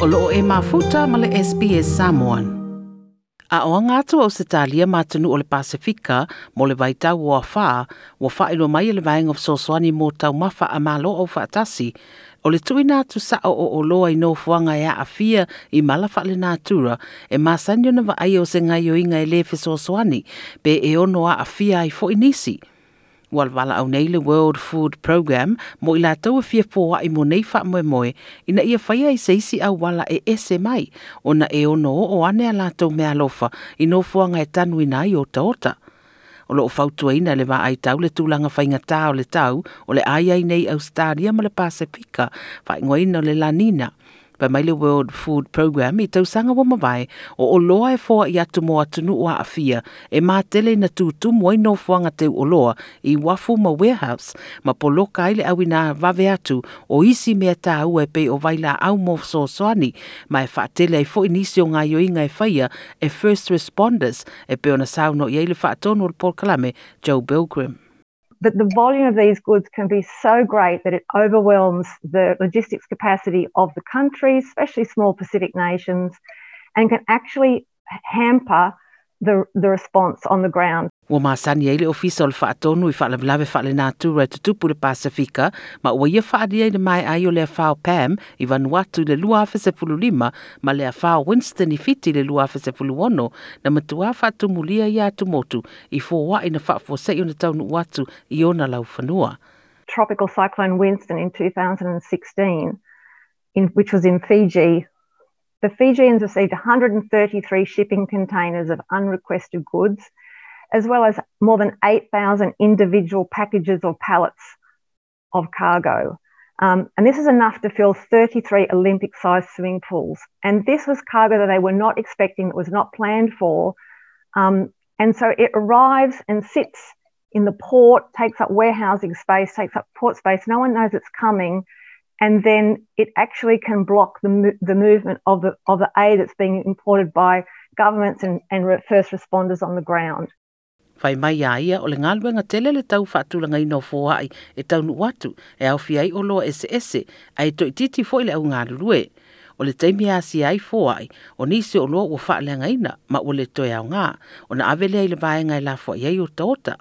o loo e mafuta ma le SBS Samoan. A o ngātu o se talia mātunu o le Pasifika mo le vaitau o afa, whā, wa whaelo mai le vaenga o soswani mō tau mawha a malo o whaatasi, o le tui nātu sa o o loa i nōfuanga e a fia i malafa le nātura, e māsanyo na vaai ai o se ngai o inga e lefe soswani, pe e ono a a fia i fo inisi. Walwala au nei le World Food Program mo i la tau e fia fōa i mo nei wha moe moe ina ia whaia i seisi au wala e ese mai. O na e ono o ane a la tau mea lofa. I no fuanga e tanu i nai o taota. O lo fautua ina le wa ai tau le tūlanga whainga tā o le tau o le ai ai nei Australia ma le Pasifika. Whaingoina o le lanina pa mai le World Food Program i tau sanga wa mawai o o loa e fōa i atu mo atu nu ua awhia. E mā tele na tūtu mo no fuanga te o loa i wafu ma warehouse. Ma po loka ile au vave atu o isi mea tā ua e pe o vaila au mo so soani ma e whaatele ai fo inisi o ngā yoinga e whaia e first responders e pe ona sauno i eile whaatono o Paul Kalame Joe Bilgrim. That the volume of these goods can be so great that it overwhelms the logistics capacity of the country, especially small Pacific nations, and can actually hamper the, the response on the ground. Ua masani ai le ofisa o le whaatonu i whaalawlawe whaale tūra te le Pasifika, ma ua ia whaadi ai le mai ai o le whao Pam i Vanuatu le lua awhese fulu lima, ma le whao Winston i fiti le lua awhese fulu ono, na matua whaatu mulia i atu motu i fōwa i na whaafo se i o na taunu watu i ona lau. Tropical cyclone Winston in 2016, in, which was in Fiji, the Fijians received 133 shipping containers of unrequested goods, as well as more than 8,000 individual packages or pallets of cargo. Um, and this is enough to fill 33 Olympic sized swimming pools. And this was cargo that they were not expecting, that was not planned for. Um, and so it arrives and sits in the port, takes up warehousing space, takes up port space. No one knows it's coming. And then it actually can block the, the movement of the, of the aid that's being imported by governments and, and first responders on the ground. Fai mai a ia o le ngaluenga tele le tau whaatulanga i no fōai e tau nu watu e au fiai o loa ese ese a e toi titi fōi le au ngā. O le teimi a si ai fōai o nisi o loa ua whaalenga ina ma o le toi au ngā o na avele i le vāenga i la fo iei o taota.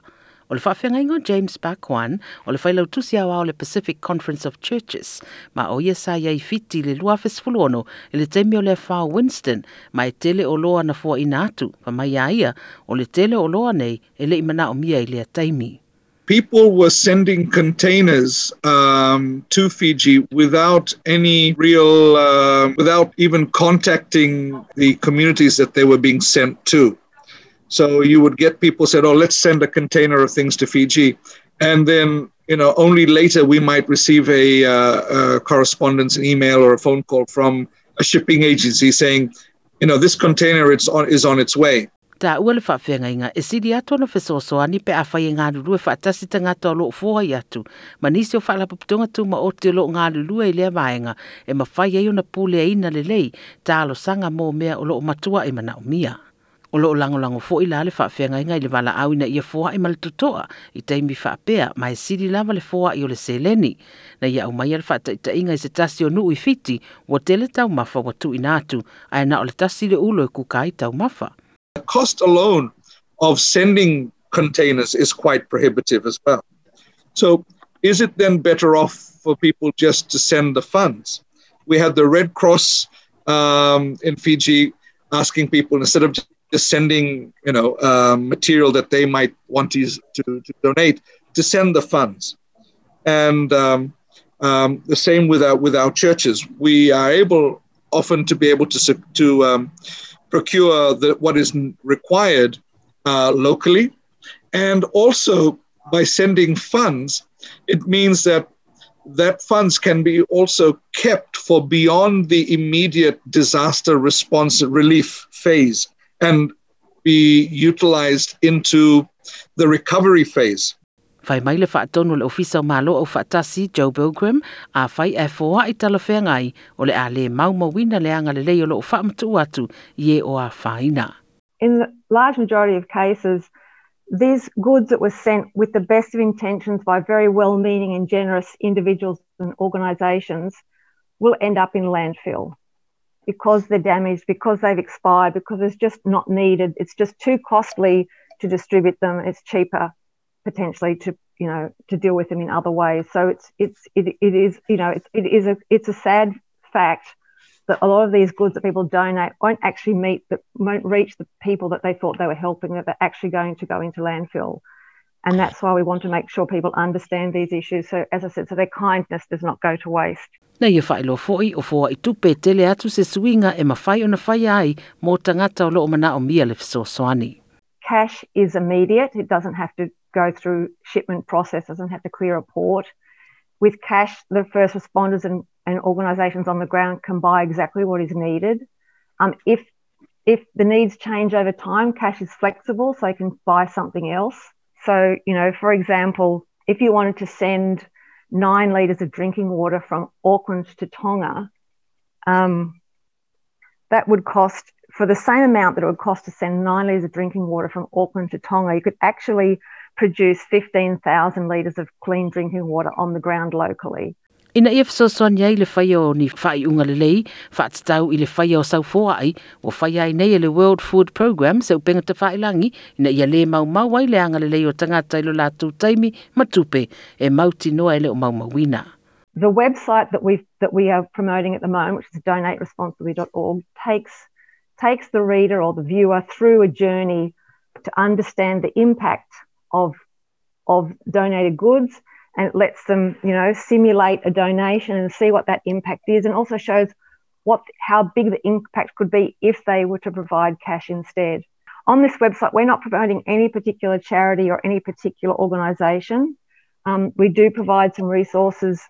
O le whawhenga James Bhagwan o le whailau tusi o le Pacific Conference of Churches ma o ia sa iei fiti le lua fesfuluono i le teimi o le whao Winston ma e tele o loa na fua ina atu pa mai ia o le tele o loa nei e le imana o mia i le taimi. people were sending containers um, to Fiji without any real, uh, without even contacting the communities that they were being sent to. So you would get people said, "Oh, let's send a container of things to Fiji," and then you know only later we might receive a, uh, a correspondence, an email, or a phone call from a shipping agency saying, "You know, this container it's on is on its way." Ta ua le whawhenga inga, e siri atu na whesoasoani pe a whai ngā e whaatasi ta ngata o loo fua i atu. Ma nisi o whaala puputunga tu ma o loo ngā lulu e lea vaenga, e ma whai ei o na pule e ina le lei, ta alo sanga mō mea o loo matua e mana o loo la le i le i ma le tutoa, i teimi whaapea, ma siri lava le le seleni. Na ia whaata i se tasi o nuu i fiti, tele na o le tasi le ulo kukai. The cost alone of sending containers is quite prohibitive as well. So, is it then better off for people just to send the funds? We had the Red Cross um, in Fiji asking people instead of just sending, you know, um, material that they might want to, to, to donate, to send the funds. And um, um, the same with our with our churches. We are able often to be able to to um, procure the, what is required uh, locally, and also by sending funds, it means that that funds can be also kept for beyond the immediate disaster response relief phase and be utilized into the recovery phase. Whai mai le whaatonu le ofisa o malo au whaatasi Joe Bilgrim a whai e fōa i tala whea ngai o le a le mau mawina le anga le lei o lo whaamatu atu i e o a whaina. In the large majority of cases, these goods that were sent with the best of intentions by very well meaning and generous individuals and organisations will end up in landfill. Because they're damaged, because they've expired, because it's just not needed. It's just too costly to distribute them. It's cheaper potentially to you know to deal with them in other ways. So it's it's it, it is you know it's it is a it's a sad fact that a lot of these goods that people donate won't actually meet the won't reach the people that they thought they were helping that they're actually going to go into landfill. And that's why we want to make sure people understand these issues. So, as I said, so their kindness does not go to waste. Nei e whaelo foi o fua i tupe tele atu se suinga e mawhai o na whai ai mō tangata o loo mana o mia le. Cash is immediate. It doesn't have to go through shipment process, doesn't have to clear a port. With cash, the first responders and, and organisations on the ground can buy exactly what is needed. Um, if if the needs change over time, cash is flexible, so they can buy something else. So, you know, for example, if you wanted to send nine litres of drinking water from Auckland to Tonga, um, that would cost, for the same amount that it would cost to send nine litres of drinking water from Auckland to Tonga, you could actually produce 15,000 litres of clean drinking water on the ground locally. Ina ia le whai o ni whai unga le lei, whaatitau i le whai o sau fōa ai, o whai ai nei le World Food Program, te ina ia le mau mau ai le anga le lei o tangata ilo lātou taimi, matupe, e mauti noa e le o mau mawina. The website that we that we are promoting at the moment, which is donateresponsibly.org, takes takes the reader or the viewer through a journey to understand the impact of of donated goods and it lets them, you know, simulate a donation and see what that impact is, and also shows what how big the impact could be if they were to provide cash instead. On this website, we're not promoting any particular charity or any particular organisation. Um, we do provide some resources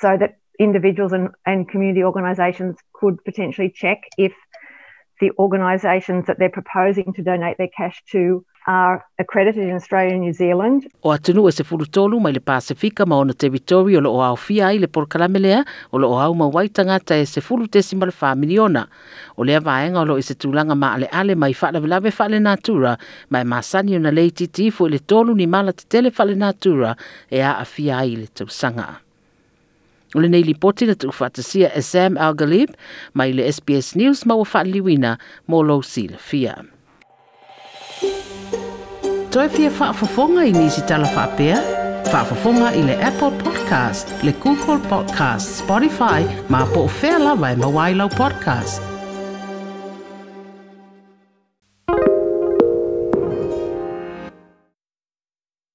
so that individuals and, and community organisations could potentially check if the organisations that they're proposing to donate their cash to are accredited in Australia and New Zealand. O atunu e se furutolu mai le Pasifika ma ona territory o loo au fia i le porkalamelea o lo o au mawai tangata e se furu tesi ma le whamiliona. O lea vaenga o lo i se tūlanga ma ale ale mai whaala velave whaale natura mai masani o na leititi tifo i le tolu ni mala te tele whaale natura e a a fia i le tausanga. O le nei li poti na tu whatasia e Sam Algalib mai le SBS News ma wa whaaliwina mo lo si le. Toi fia whaafafonga i nisi tala whaapea? Whaafafonga i le Apple Podcast, le Google Podcast, Spotify, ma po o whea lawa e podcast.